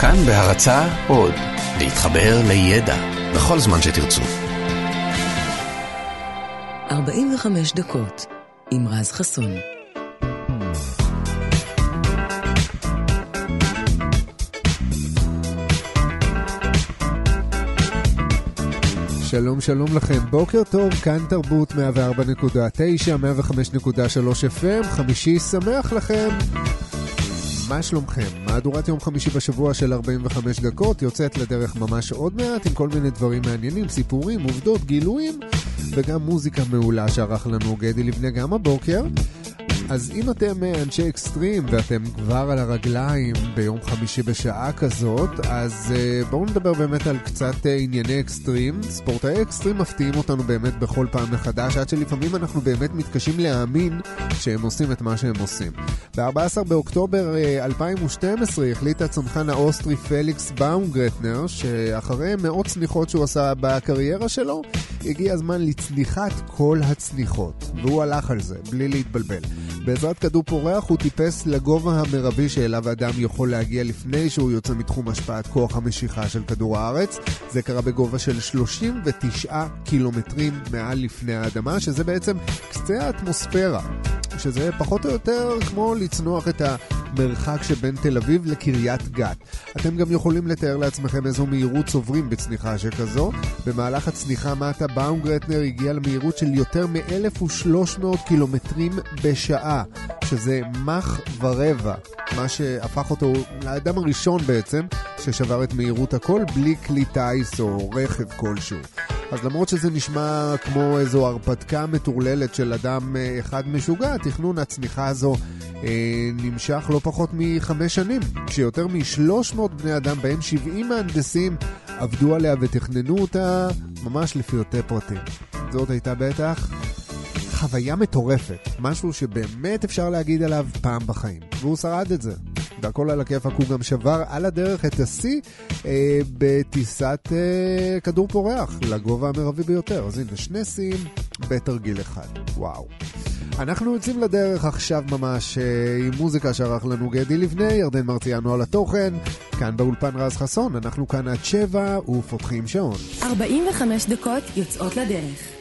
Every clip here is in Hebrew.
כאן בהרצה עוד, להתחבר לידע בכל זמן שתרצו. 45 דקות עם רז חסון. שלום שלום לכם, בוקר טוב, כאן תרבות 104.9, 105.3 FM, חמישי שמח לכם. מה שלומכם? מהדורת יום חמישי בשבוע של 45 דקות יוצאת לדרך ממש עוד מעט עם כל מיני דברים מעניינים, סיפורים, עובדות, גילויים וגם מוזיקה מעולה שערך לנו גדי לבנה גם הבוקר. אז אם אתם אה, אנשי אקסטרים ואתם כבר על הרגליים ביום חמישי בשעה כזאת, אז uh, בואו נדבר באמת על קצת uh, ענייני אקסטרים. ספורטאי אקסטרים מפתיעים אותנו באמת בכל פעם מחדש, עד שלפעמים אנחנו באמת מתקשים להאמין שהם עושים את מה שהם עושים. ב-14 באוקטובר אה, 2012 החליט הצנחן האוסטרי פליקס באומגרטנר, שאחרי מאות צניחות שהוא עשה בקריירה שלו, הגיע הזמן לצניחת כל הצניחות. והוא הלך על זה, בלי להתבלבל. בעזרת כדור פורח הוא טיפס לגובה המרבי שאליו אדם יכול להגיע לפני שהוא יוצא מתחום השפעת כוח המשיכה של כדור הארץ. זה קרה בגובה של 39 קילומטרים מעל לפני האדמה, שזה בעצם קצה האטמוספירה. שזה פחות או יותר כמו לצנוח את המרחק שבין תל אביב לקריית גת. אתם גם יכולים לתאר לעצמכם איזו מהירות צוברים בצניחה שכזו. במהלך הצניחה מטה באונגרטנר הגיע למהירות של יותר מ-1,300 קילומטרים בשעה, שזה מח ורבע, מה שהפך אותו לאדם הראשון בעצם ששבר את מהירות הכל בלי כלי טיס או רכב כלשהו. אז למרות שזה נשמע כמו איזו הרפתקה מטורללת של אדם אה, אחד משוגע, תכנון הצמיחה הזו אה, נמשך לא פחות מחמש שנים, כשיותר מ-300 בני אדם, בהם 70 מהנדסים, עבדו עליה ותכננו אותה ממש לפרטי פרטים. זאת הייתה בטח חוויה מטורפת, משהו שבאמת אפשר להגיד עליו פעם בחיים, והוא שרד את זה. והכל על הכיפאק, הוא גם שבר על הדרך את השיא אה, בטיסת אה, כדור פורח לגובה המרבי ביותר. אז הנה, שני שיאים בתרגיל אחד. וואו. אנחנו יוצאים לדרך עכשיו ממש אה, עם מוזיקה שערך לנו גדי לבנה, ירדן מרציאנו על התוכן, כאן באולפן רז חסון, אנחנו כאן עד שבע ופותחים שעון. 45 דקות יוצאות לדרך.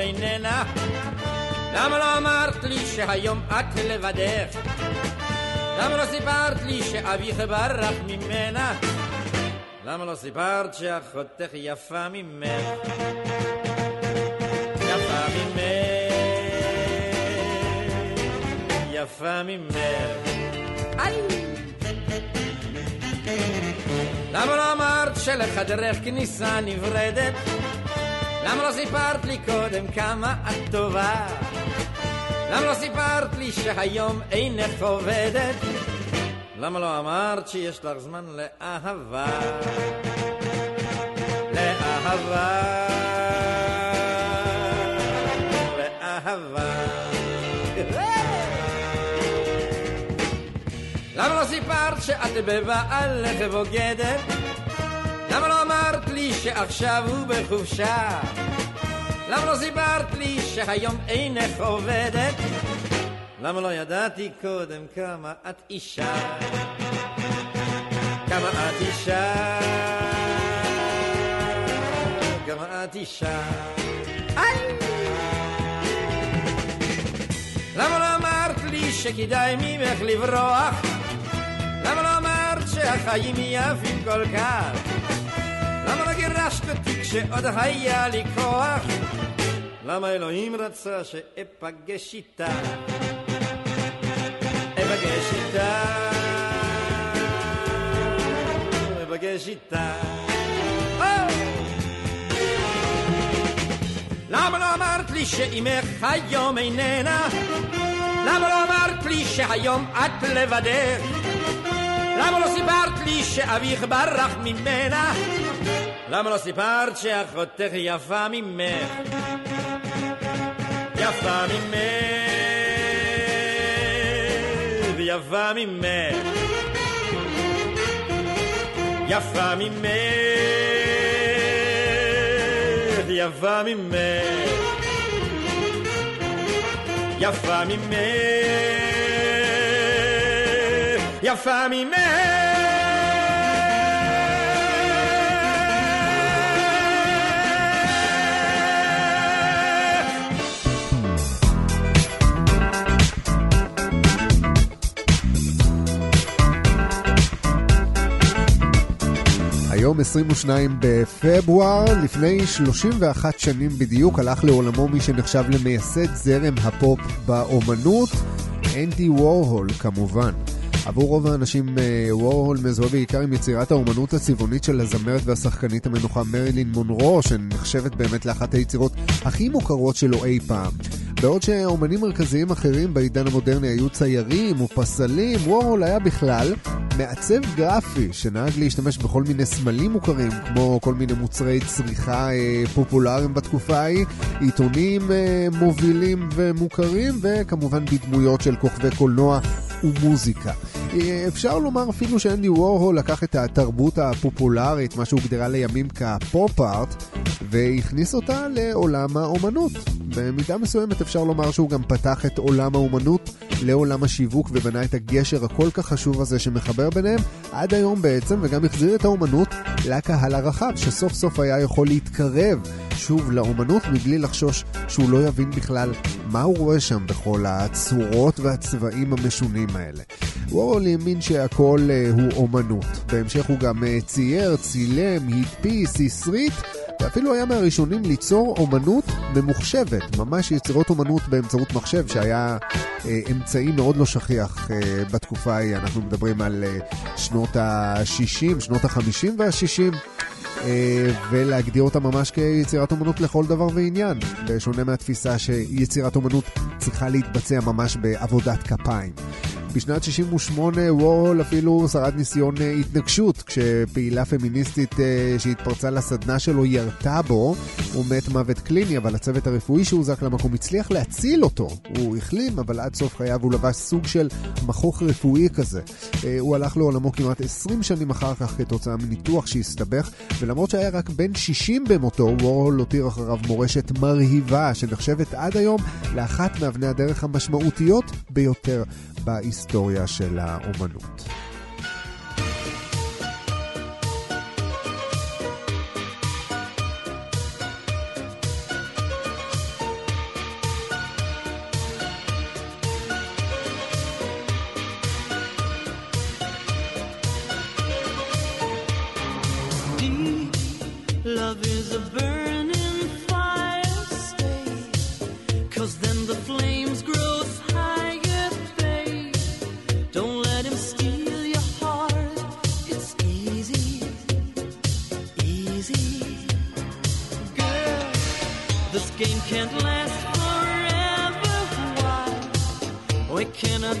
איננה? למה לא אמרת לי שהיום את לבדך? למה לא סיפרת לי שאביך ברח ממנה? למה לא סיפרת שאחותך יפה ממך? יפה ממך, יפה ממך. למה לא אמרת שלחדרך כניסה נברדת? למה לא סיפרת לי קודם כמה את טובה? למה לא סיפרת לי שהיום אינך עובדת? למה לא אמרת שיש לך זמן לאהבה? לאהבה, לאהבה. למה לא סיפרת שאת בבעלך בוגדת? למה לא אמרת לי שעכשיו הוא בחופשה? למה לא סיפרת לי שהיום אינך עובדת? למה לא ידעתי קודם כמה את אישה? כמה את אישה? כמה את אישה? למה לא אמרת לי שכדאי ממך לברוח? למה לא אמרת שהחיים יפים כל כך? גירשת אותי כשעוד היה לי כוח? למה אלוהים רצה שאפגש איתה? אפגש איתה, אפגש איתה. למה לא אמרת לי שאימך היום איננה? למה לא אמרת לי שהיום את לבדך? למה לא סיפרת לי שאביך ברח ממנה? למה לא סיפרת שאחותך יפה ממך? יפה ממך, יפה ממך, יפה ממך, יפה ממך, יפה ממך, יפה ממך. היום 22 בפברואר, לפני 31 שנים בדיוק, הלך לעולמו מי שנחשב למייסד זרם הפופ באומנות, אנדי וורהול כמובן. עבור רוב האנשים וורהול מזוהה בעיקר עם יצירת האומנות הצבעונית של הזמרת והשחקנית המנוחה מרילין מונרו, שנחשבת באמת לאחת היצירות הכי מוכרות שלו אי פעם. בעוד שאומנים מרכזיים אחרים בעידן המודרני היו ציירים ופסלים, וורהול היה בכלל מעצב גרפי שנהג להשתמש בכל מיני סמלים מוכרים, כמו כל מיני מוצרי צריכה אה, פופולריים בתקופה ההיא, עיתונים אה, מובילים ומוכרים, וכמובן בדמויות של כוכבי קולנוע ומוזיקה. אפשר לומר אפילו שאנדי וורהול לקח את התרבות הפופולרית, מה שהוגדרה לימים כפופ-ארט, והכניס אותה לעולם האומנות. במידה מסוימת אפשר לומר שהוא גם פתח את עולם האומנות לעולם השיווק ובנה את הגשר הכל כך חשוב הזה שמחבר ביניהם עד היום בעצם, וגם החזיר את האומנות לקהל הרחב, שסוף סוף היה יכול להתקרב שוב לאומנות מבלי לחשוש שהוא לא יבין בכלל מה הוא רואה שם בכל הצורות והצבעים המשונים האלה. וורול האמין שהכל uh, הוא אומנות. בהמשך הוא גם uh, צייר, צילם, הדפיס, הסריט. ואפילו היה מהראשונים ליצור אומנות ממוחשבת, ממש יצירות אומנות באמצעות מחשב, שהיה אה, אמצעי מאוד לא שכיח אה, בתקופה ההיא. אנחנו מדברים על אה, שנות ה-60, שנות ה-50 וה-60. אה, ולהגדיר אותה ממש כיצירת אומנות לכל דבר ועניין, בשונה מהתפיסה שיצירת אומנות צריכה להתבצע ממש בעבודת כפיים. בשנת 68 וורהול אפילו שרד ניסיון אה, התנגשות כשפעילה פמיניסטית אה, שהתפרצה לסדנה שלו ירתה בו, הוא מת מוות קליני, אבל הצוות הרפואי שהוזק למקום הצליח להציל אותו. הוא החלים, אבל עד סוף חייו הוא לבש סוג של מכוך רפואי כזה. הוא הלך לעולמו כמעט 20 שנים אחר כך כתוצאה מניתוח שהסתבך, ולמרות שהיה רק בן 60 במותו, וורהול הותיר אחריו מורשת מרהיבה, שנחשבת עד היום לאחת מאבני הדרך המשמעותיות ביותר בהיסטוריה של האומנות. can't last forever. Why? We it cannot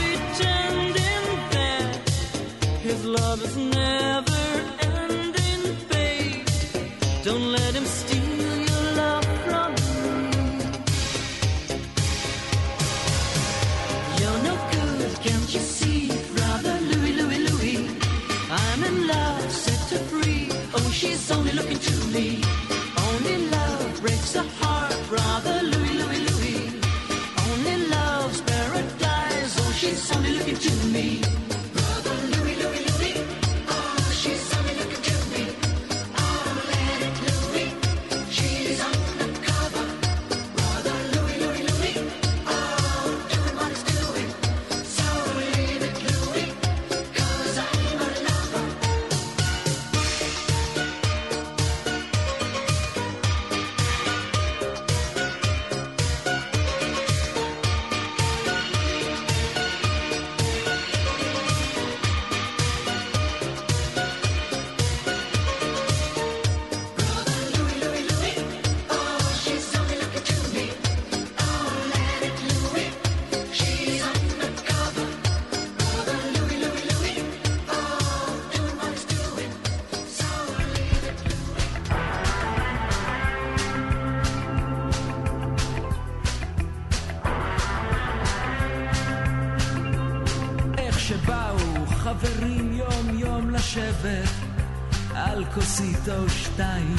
כוסית או שתיים.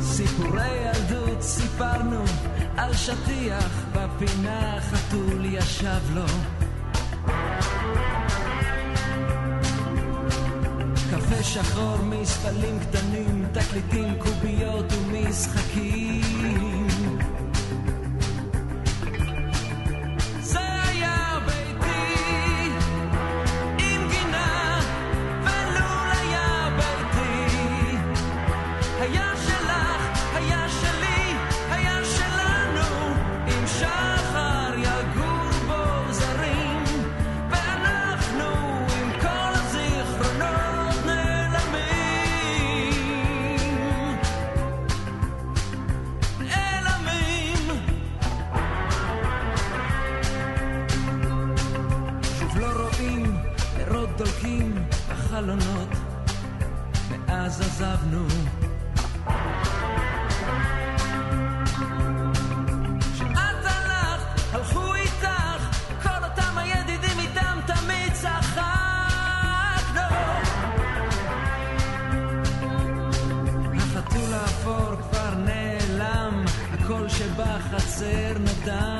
סיפורי ילדות סיפרנו על שטיח בפינה חתול ישב לו. קפה שחור מספלים קטנים, תקליטים, קוביות ומשחקים. eternidade.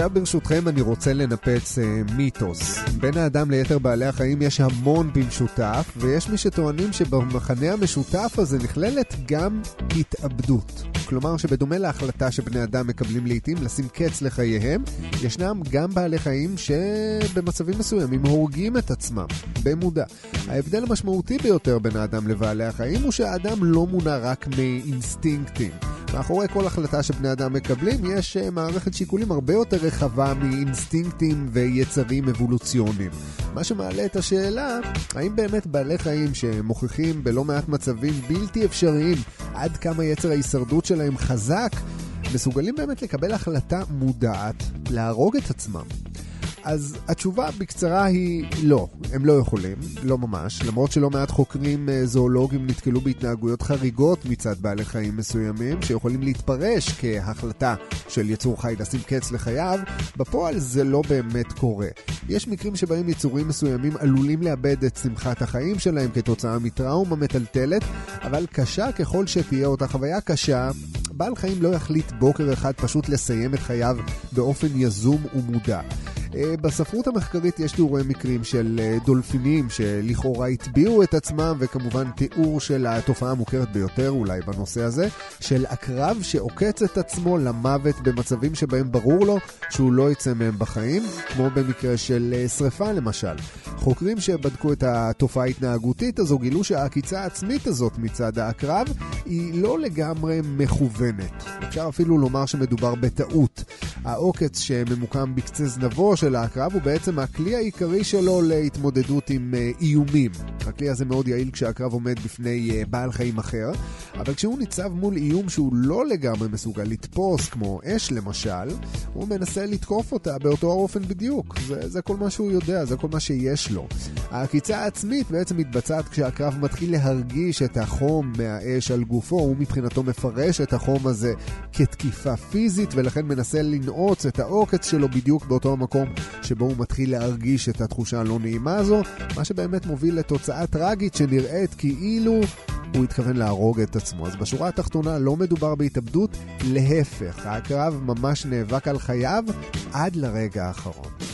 עכשיו ברשותכם אני רוצה לנפץ אה, מיתוס. בין האדם ליתר בעלי החיים יש המון במשותף, ויש מי שטוענים שבמחנה המשותף הזה נכללת גם התאבדות. כלומר שבדומה להחלטה שבני אדם מקבלים לעיתים לשים קץ לחייהם, ישנם גם בעלי חיים שבמצבים מסוימים הורגים את עצמם, במודע. ההבדל המשמעותי ביותר בין האדם לבעלי החיים הוא שהאדם לא מונע רק מאינסטינקטים. מאחורי כל החלטה שבני אדם מקבלים יש אה, מערכת שיקולים הרבה יותר רחבה מאינסטינקטים ויצרים אבולוציוניים. מה שמעלה את השאלה, האם באמת בעלי חיים שמוכיחים בלא מעט מצבים בלתי אפשריים עד כמה יצר ההישרדות שלהם חזק, מסוגלים באמת לקבל החלטה מודעת להרוג את עצמם? אז התשובה בקצרה היא לא, הם לא יכולים, לא ממש, למרות שלא מעט חוקרים אה, זואולוגים נתקלו בהתנהגויות חריגות מצד בעלי חיים מסוימים, שיכולים להתפרש כהחלטה של יצור חי לשים קץ לחייו, בפועל זה לא באמת קורה. יש מקרים שבהם יצורים מסוימים עלולים לאבד את שמחת החיים שלהם כתוצאה מטראומה מטלטלת, אבל קשה ככל שתהיה אותה חוויה קשה, בעל חיים לא יחליט בוקר אחד פשוט לסיים את חייו באופן יזום ומודע. אה, בספרות המחקרית יש תיאורי מקרים של אה, דולפינים שלכאורה הטביעו את עצמם, וכמובן תיאור של התופעה המוכרת ביותר אולי בנושא הזה, של עקרב שעוקץ את עצמו למוות במצבים שבהם ברור לו שהוא לא יצא מהם בחיים, כמו במקרה של אה, שריפה למשל. חוקרים שבדקו את התופעה ההתנהגותית הזו גילו שהעקיצה העצמית הזאת מצד העקרב היא לא לגמרי מכוונת. אפשר אפילו לומר שמדובר בטעות. העוקץ שממוקם בקצה זנבו של העקרב הוא בעצם הכלי העיקרי שלו להתמודדות עם אה, איומים. הכלי הזה מאוד יעיל כשהעקרב עומד בפני אה, בעל חיים אחר, אבל כשהוא ניצב מול איום שהוא לא לגמרי מסוגל לתפוס, כמו אש למשל, הוא מנסה לתקוף אותה באותו האופן בדיוק. זה, זה כל מה שהוא יודע, זה כל מה שיש לו. העקיצה העצמית בעצם מתבצעת כשהעקרב מתחיל להרגיש את החום מהאש על גופו, הוא מבחינתו מפרש את החום הזה כתקיפה פיזית, ולכן מנסה לנעוץ את העוקץ שלו בדיוק באותו המקום שבו הוא מתחיל להרגיש את התחושה הלא נעימה הזו, מה שבאמת מוביל לתוצאה טרגית שנראית כאילו הוא התכוון להרוג את עצמו. אז בשורה התחתונה לא מדובר בהתאבדות, להפך, הקרב ממש נאבק על חייו עד לרגע האחרון.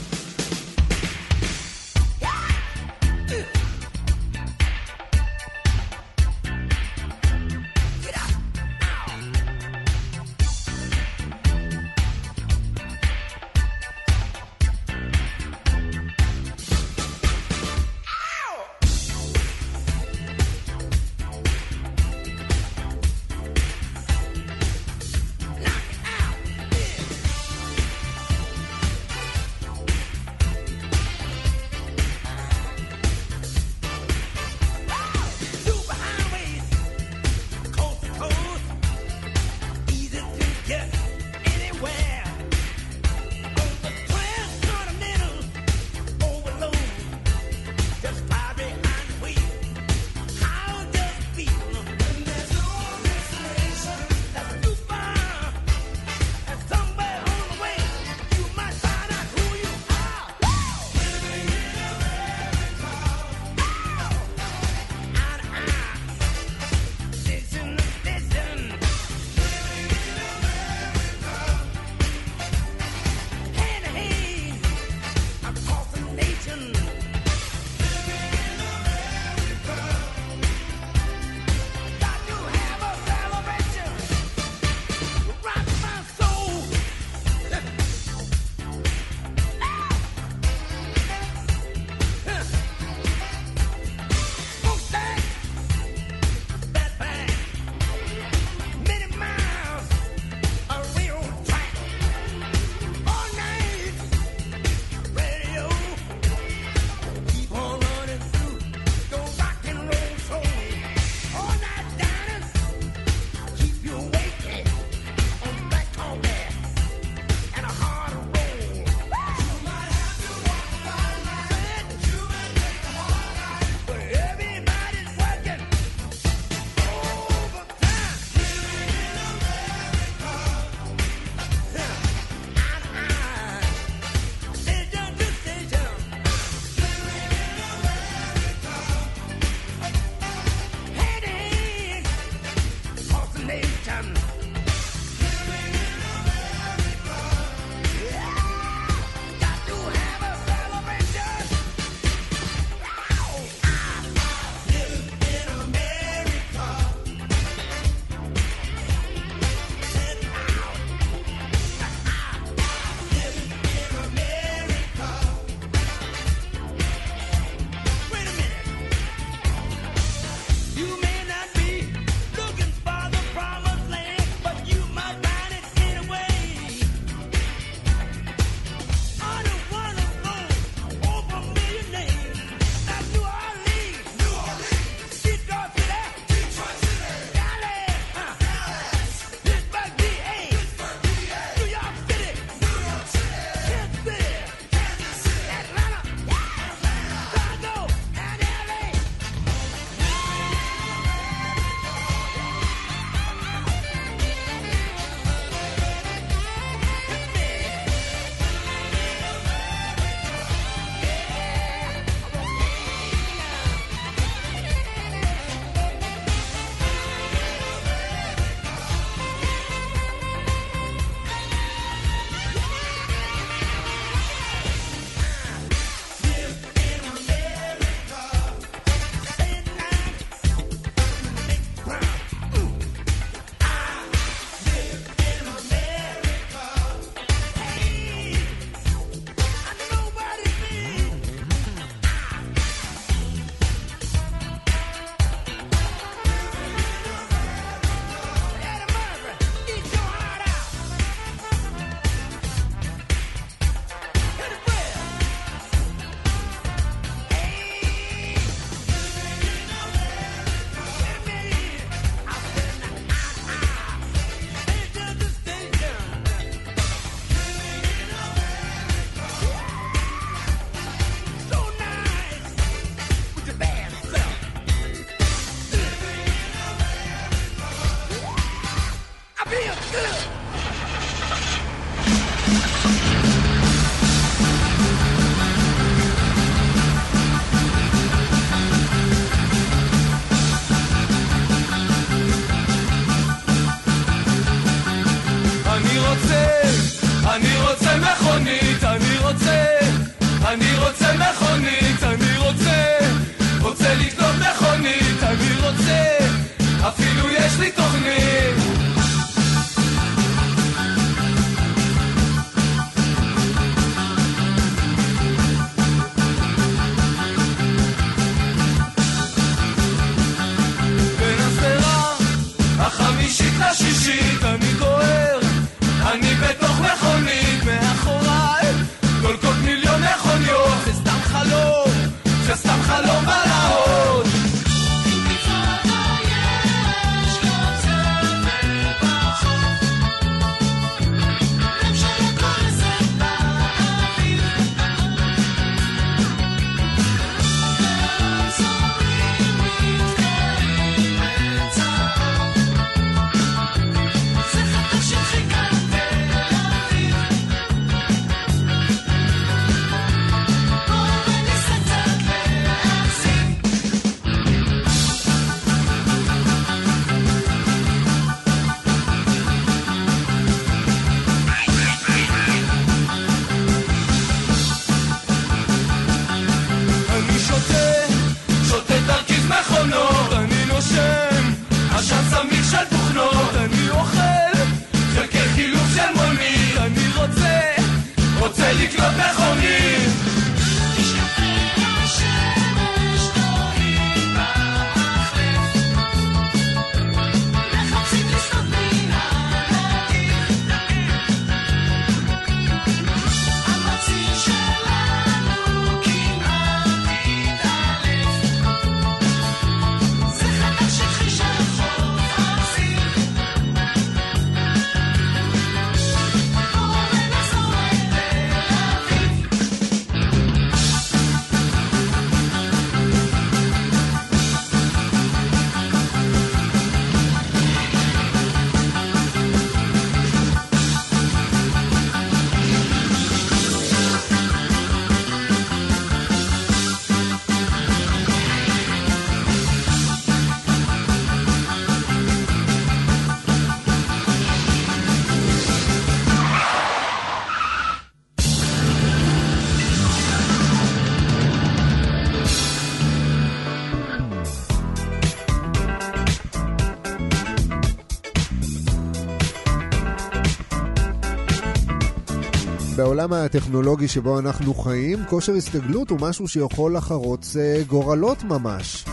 בעולם הטכנולוגי שבו אנחנו חיים, כושר הסתגלות הוא משהו שיכול לחרוץ אה, גורלות ממש.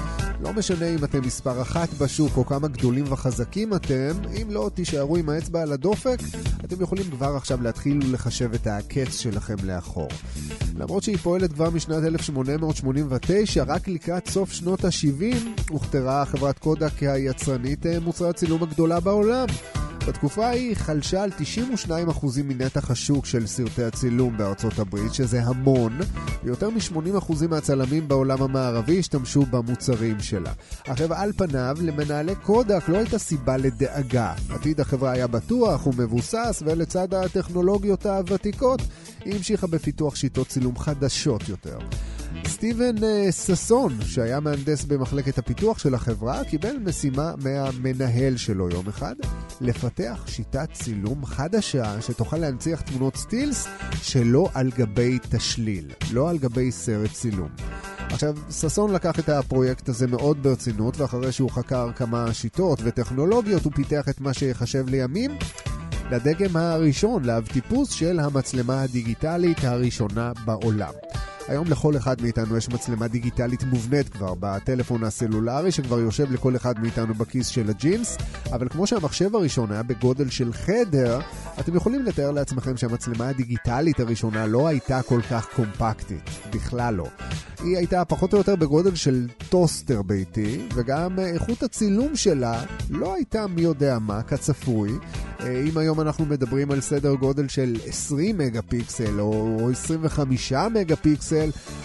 לא משנה אם אתם מספר אחת בשוק או כמה גדולים וחזקים אתם, אם לא תישארו עם האצבע על הדופק, אתם יכולים כבר עכשיו להתחיל ולחשב את הקץ שלכם לאחור. למרות שהיא פועלת כבר משנת 1889, רק לקראת סוף שנות ה-70 הוכתרה חברת קודה כהיצרנית אה, מוצרי הצילום הגדולה בעולם. בתקופה ההיא חלשה על 92% מנתח השוק של סרטי הצילום בארצות הברית, שזה המון, ויותר מ-80% מהצלמים בעולם המערבי השתמשו במוצרים שלה. עכשיו, על פניו, למנהלי קודק לא הייתה סיבה לדאגה. עתיד החברה היה בטוח ומבוסס, ולצד הטכנולוגיות הוותיקות, היא המשיכה בפיתוח שיטות צילום חדשות יותר. סטיבן אה, ששון, שהיה מהנדס במחלקת הפיתוח של החברה, קיבל משימה מהמנהל שלו יום אחד, לפתח שיטת צילום חדשה שתוכל להנציח תמונות סטילס שלא על גבי תשליל, לא על גבי סרט צילום. עכשיו, ששון לקח את הפרויקט הזה מאוד ברצינות, ואחרי שהוא חקר כמה שיטות וטכנולוגיות, הוא פיתח את מה שיחשב לימים לדגם הראשון, לאב טיפוס של המצלמה הדיגיטלית הראשונה בעולם. היום לכל אחד מאיתנו יש מצלמה דיגיטלית מובנית כבר בטלפון הסלולרי שכבר יושב לכל אחד מאיתנו בכיס של הג'ינס. אבל כמו שהמחשב הראשון היה בגודל של חדר אתם יכולים לתאר לעצמכם שהמצלמה הדיגיטלית הראשונה לא הייתה כל כך קומפקטית, בכלל לא. היא הייתה פחות או יותר בגודל של טוסטר ביתי וגם איכות הצילום שלה לא הייתה מי יודע מה, כצפוי. אם היום אנחנו מדברים על סדר גודל של 20 מגה פיקסל או 25 מגה פיקסל,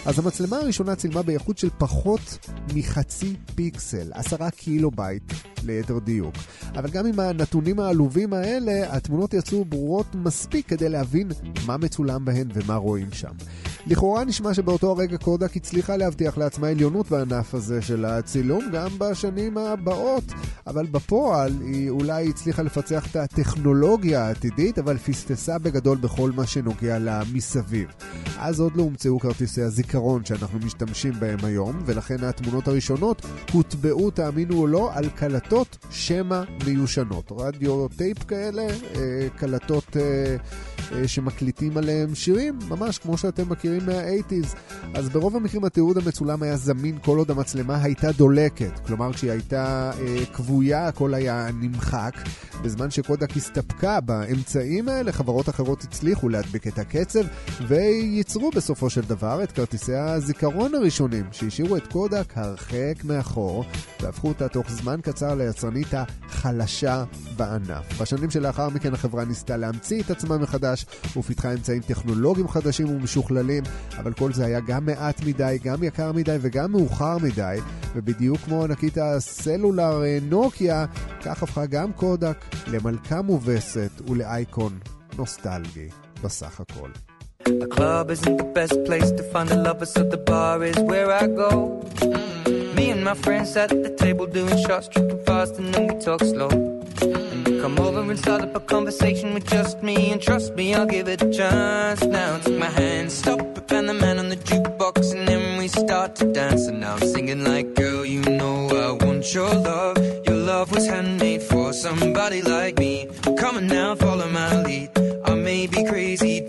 אז המצלמה הראשונה צילמה באיכות של פחות מחצי פיקסל, 10 קילו בייט ליתר דיוק. אבל גם עם הנתונים העלובים האלה, התמונות יצאו ברורות מספיק כדי להבין מה מצולם בהן ומה רואים שם. לכאורה נשמע שבאותו הרגע קודק הצליחה להבטיח לעצמה עליונות בענף הזה של הצילום גם בשנים הבאות, אבל בפועל היא אולי הצליחה לפצח את הטכנולוגיה העתידית, אבל פספסה בגדול בכל מה שנוגע לה מסביב. אז עוד לא הומצאו כרטיסי הזיכרון שאנחנו משתמשים בהם היום, ולכן התמונות הראשונות הוטבעו, תאמינו או לא, על קלטות שמע מיושנות. רדיו טייפ כאלה, אה, קלטות אה, אה, שמקליטים עליהם שירים, ממש כמו שאתם מכירים מה-80's. אז ברוב המקרים התיעוד המצולם היה זמין כל עוד המצלמה הייתה דולקת. כלומר, כשהיא הייתה כבויה, הכל היה נמחק. בזמן שקודק הסתפקה באמצעים האלה, חברות אחרות הצליחו להדביק את הקצב, וייצרו בסופו של דבר את כרטיסי הזיכרון הראשונים, שהשאירו את קודק הרחק מאחור, והפכו אותה תוך זמן קצר ליצרנית החלשה בענף. בשנים שלאחר מכן החברה ניסתה להמציא את עצמה מחדש, ופיתחה אמצעים טכנולוגיים חדשים ומשוכללים, אבל כל זה היה גם מעט מדי, גם יקר מדי וגם מאוחר מדי, ובדיוק כמו ענקית הסלולר אה, נוקיה, כך הפכה גם קודק למלכה מובסת ולאייקון נוסטלגי בסך הכל. The club isn't the best place to find a lover, so the bar is where I go. Mm-hmm. Me and my friends at the table doing shots, tripping fast, and then we talk slow. Come over and start up a conversation with just me, and trust me, I'll give it a chance. Now take my hand, stop it, and the man on the jukebox, and then we start to dance. And now I'm singing like, girl, you know I want your love. Your love was handmade for somebody like me. Come on now, follow my lead. I may be crazy.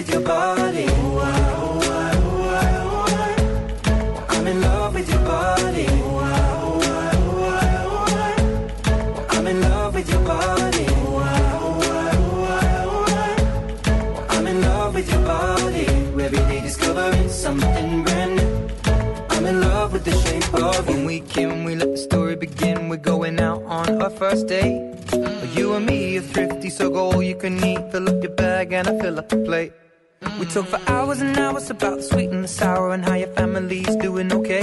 with your body. I'm in love with your body. I'm in love with your body. I'm in love with your body. Every day discovering something brand new. I'm in love with the shape of you. When we can, we let the story begin. We're going out on our first date. You and me are thrifty, so go all you can eat. Fill up your bag and I fill up the plate. We talk for hours and hours about the sweet and the sour and how your family's doing okay.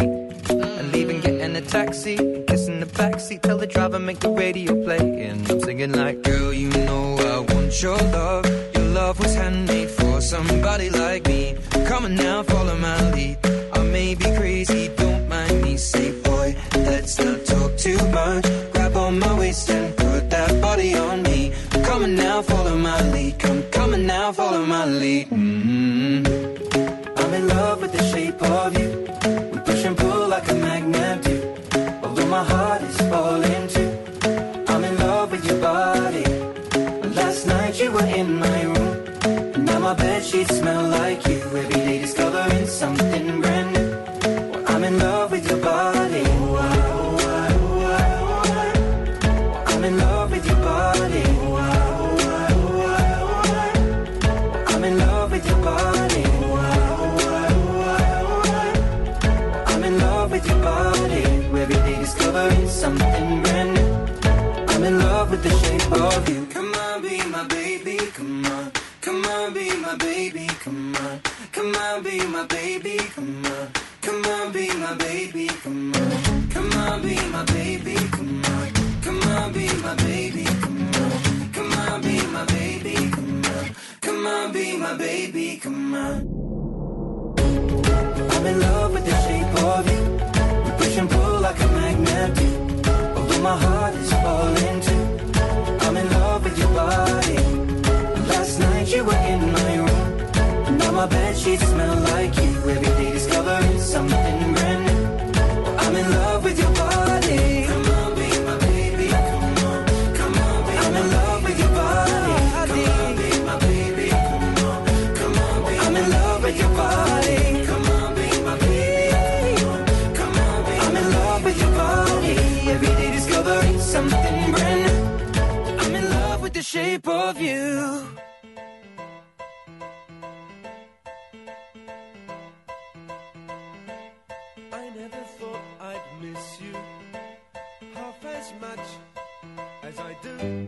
And leaving, getting a taxi, kissing the backseat, tell the driver make the radio play. And I'm singing like, girl, you know I want your love. Your love was handmade for somebody like me. Come on now, follow my lead. I may be crazy, don't mind me. Say, boy, let's not talk too much. Grab on my waist and put that body on me. Come on now, follow my lead. Come, come on now, follow my lead. hmm I'm in love with the shape of you. We push and pull like a magnet do. Although my heart is falling too. I'm in love with your body. Last night you were in my room. Now my bed sheets smell like you. Every day discovering something you half as much as I do.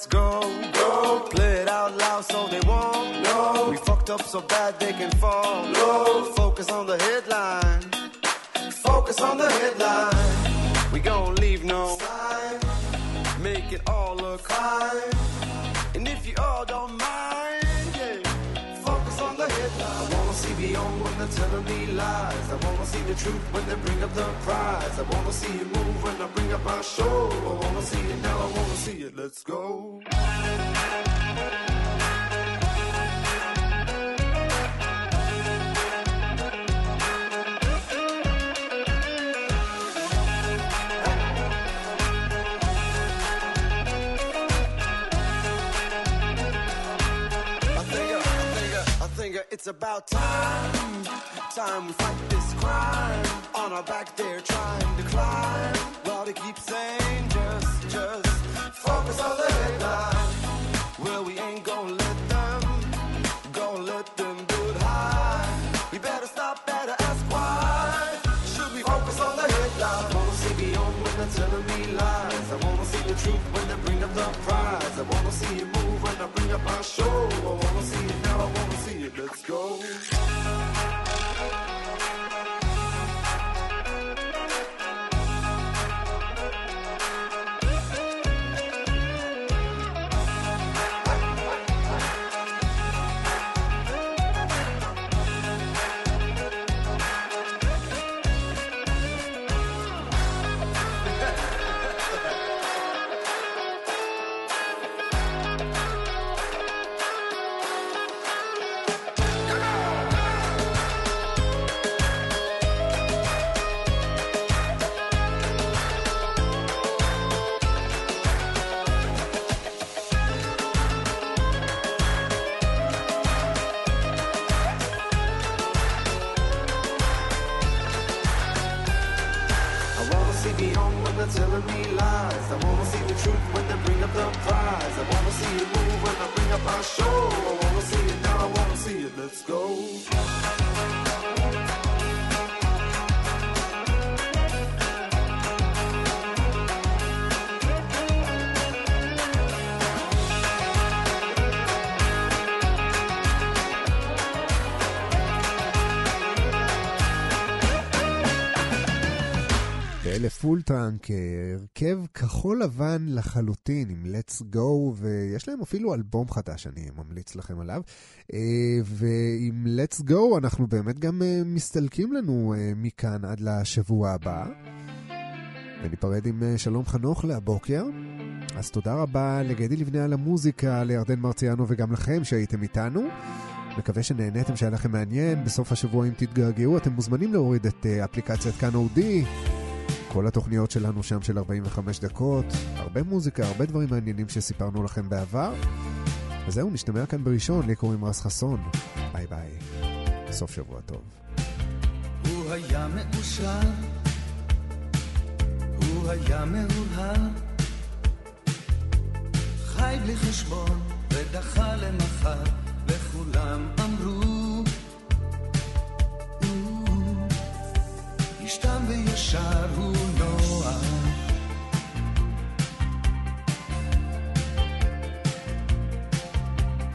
Let's go. Go. Play it out loud so they won't know. We fucked up so bad they can fall. Low. Focus on the headline. Focus on the headline. We gon' leave no sign. Make it all look fine. And if you all don't they're telling me lies. I wanna see the truth when they bring up the prize. I wanna see it move when I bring up my show. I wanna see it now, I wanna see it. Let's go. It's about time. Time we fight this crime. On our back, they're trying to climb. While they keep saying, just, just focus on the headline. Well, we ain't gonna let them, gonna let them do it high. We better stop, better ask why. Should we focus on the headline? I Wanna see beyond when they're telling me lies. I wanna see the truth when they bring up the prize. I wanna see it move when I bring up our show. I wanna see it Full Trunk, הרכב כחול לבן לחלוטין עם Let's Go, ויש להם אפילו אלבום חדש, אני ממליץ לכם עליו. אה, ועם Let's Go אנחנו באמת גם אה, מסתלקים לנו אה, מכאן עד לשבוע הבא. וניפרד עם אה, שלום חנוך להבוקר. אז תודה רבה לגדי לבנה על המוזיקה, לירדן מרציאנו וגם לכם שהייתם איתנו. מקווה שנהניתם, שהיה לכם מעניין. בסוף השבוע, אם תתגעגעו, אתם מוזמנים להוריד את אה, אפליקציית כאן אודיו. כל התוכניות שלנו שם של 45 דקות, הרבה מוזיקה, הרבה דברים מעניינים שסיפרנו לכם בעבר. וזהו, נשתמע כאן בראשון, לי קוראים רז חסון. ביי ביי. סוף שבוע טוב. הוא היה מאושר, הוא היה מהורהר, חי בלי חשבון ודחה למחר, וכולם אמרו, וישר הוא נוער.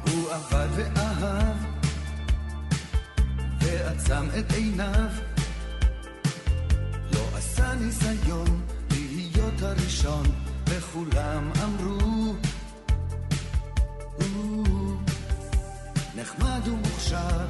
הוא עבד ואהב ועצם את עיניו לא עשה ניסיון להיות הראשון וכולם אמרו הוא נחמד ומוכשר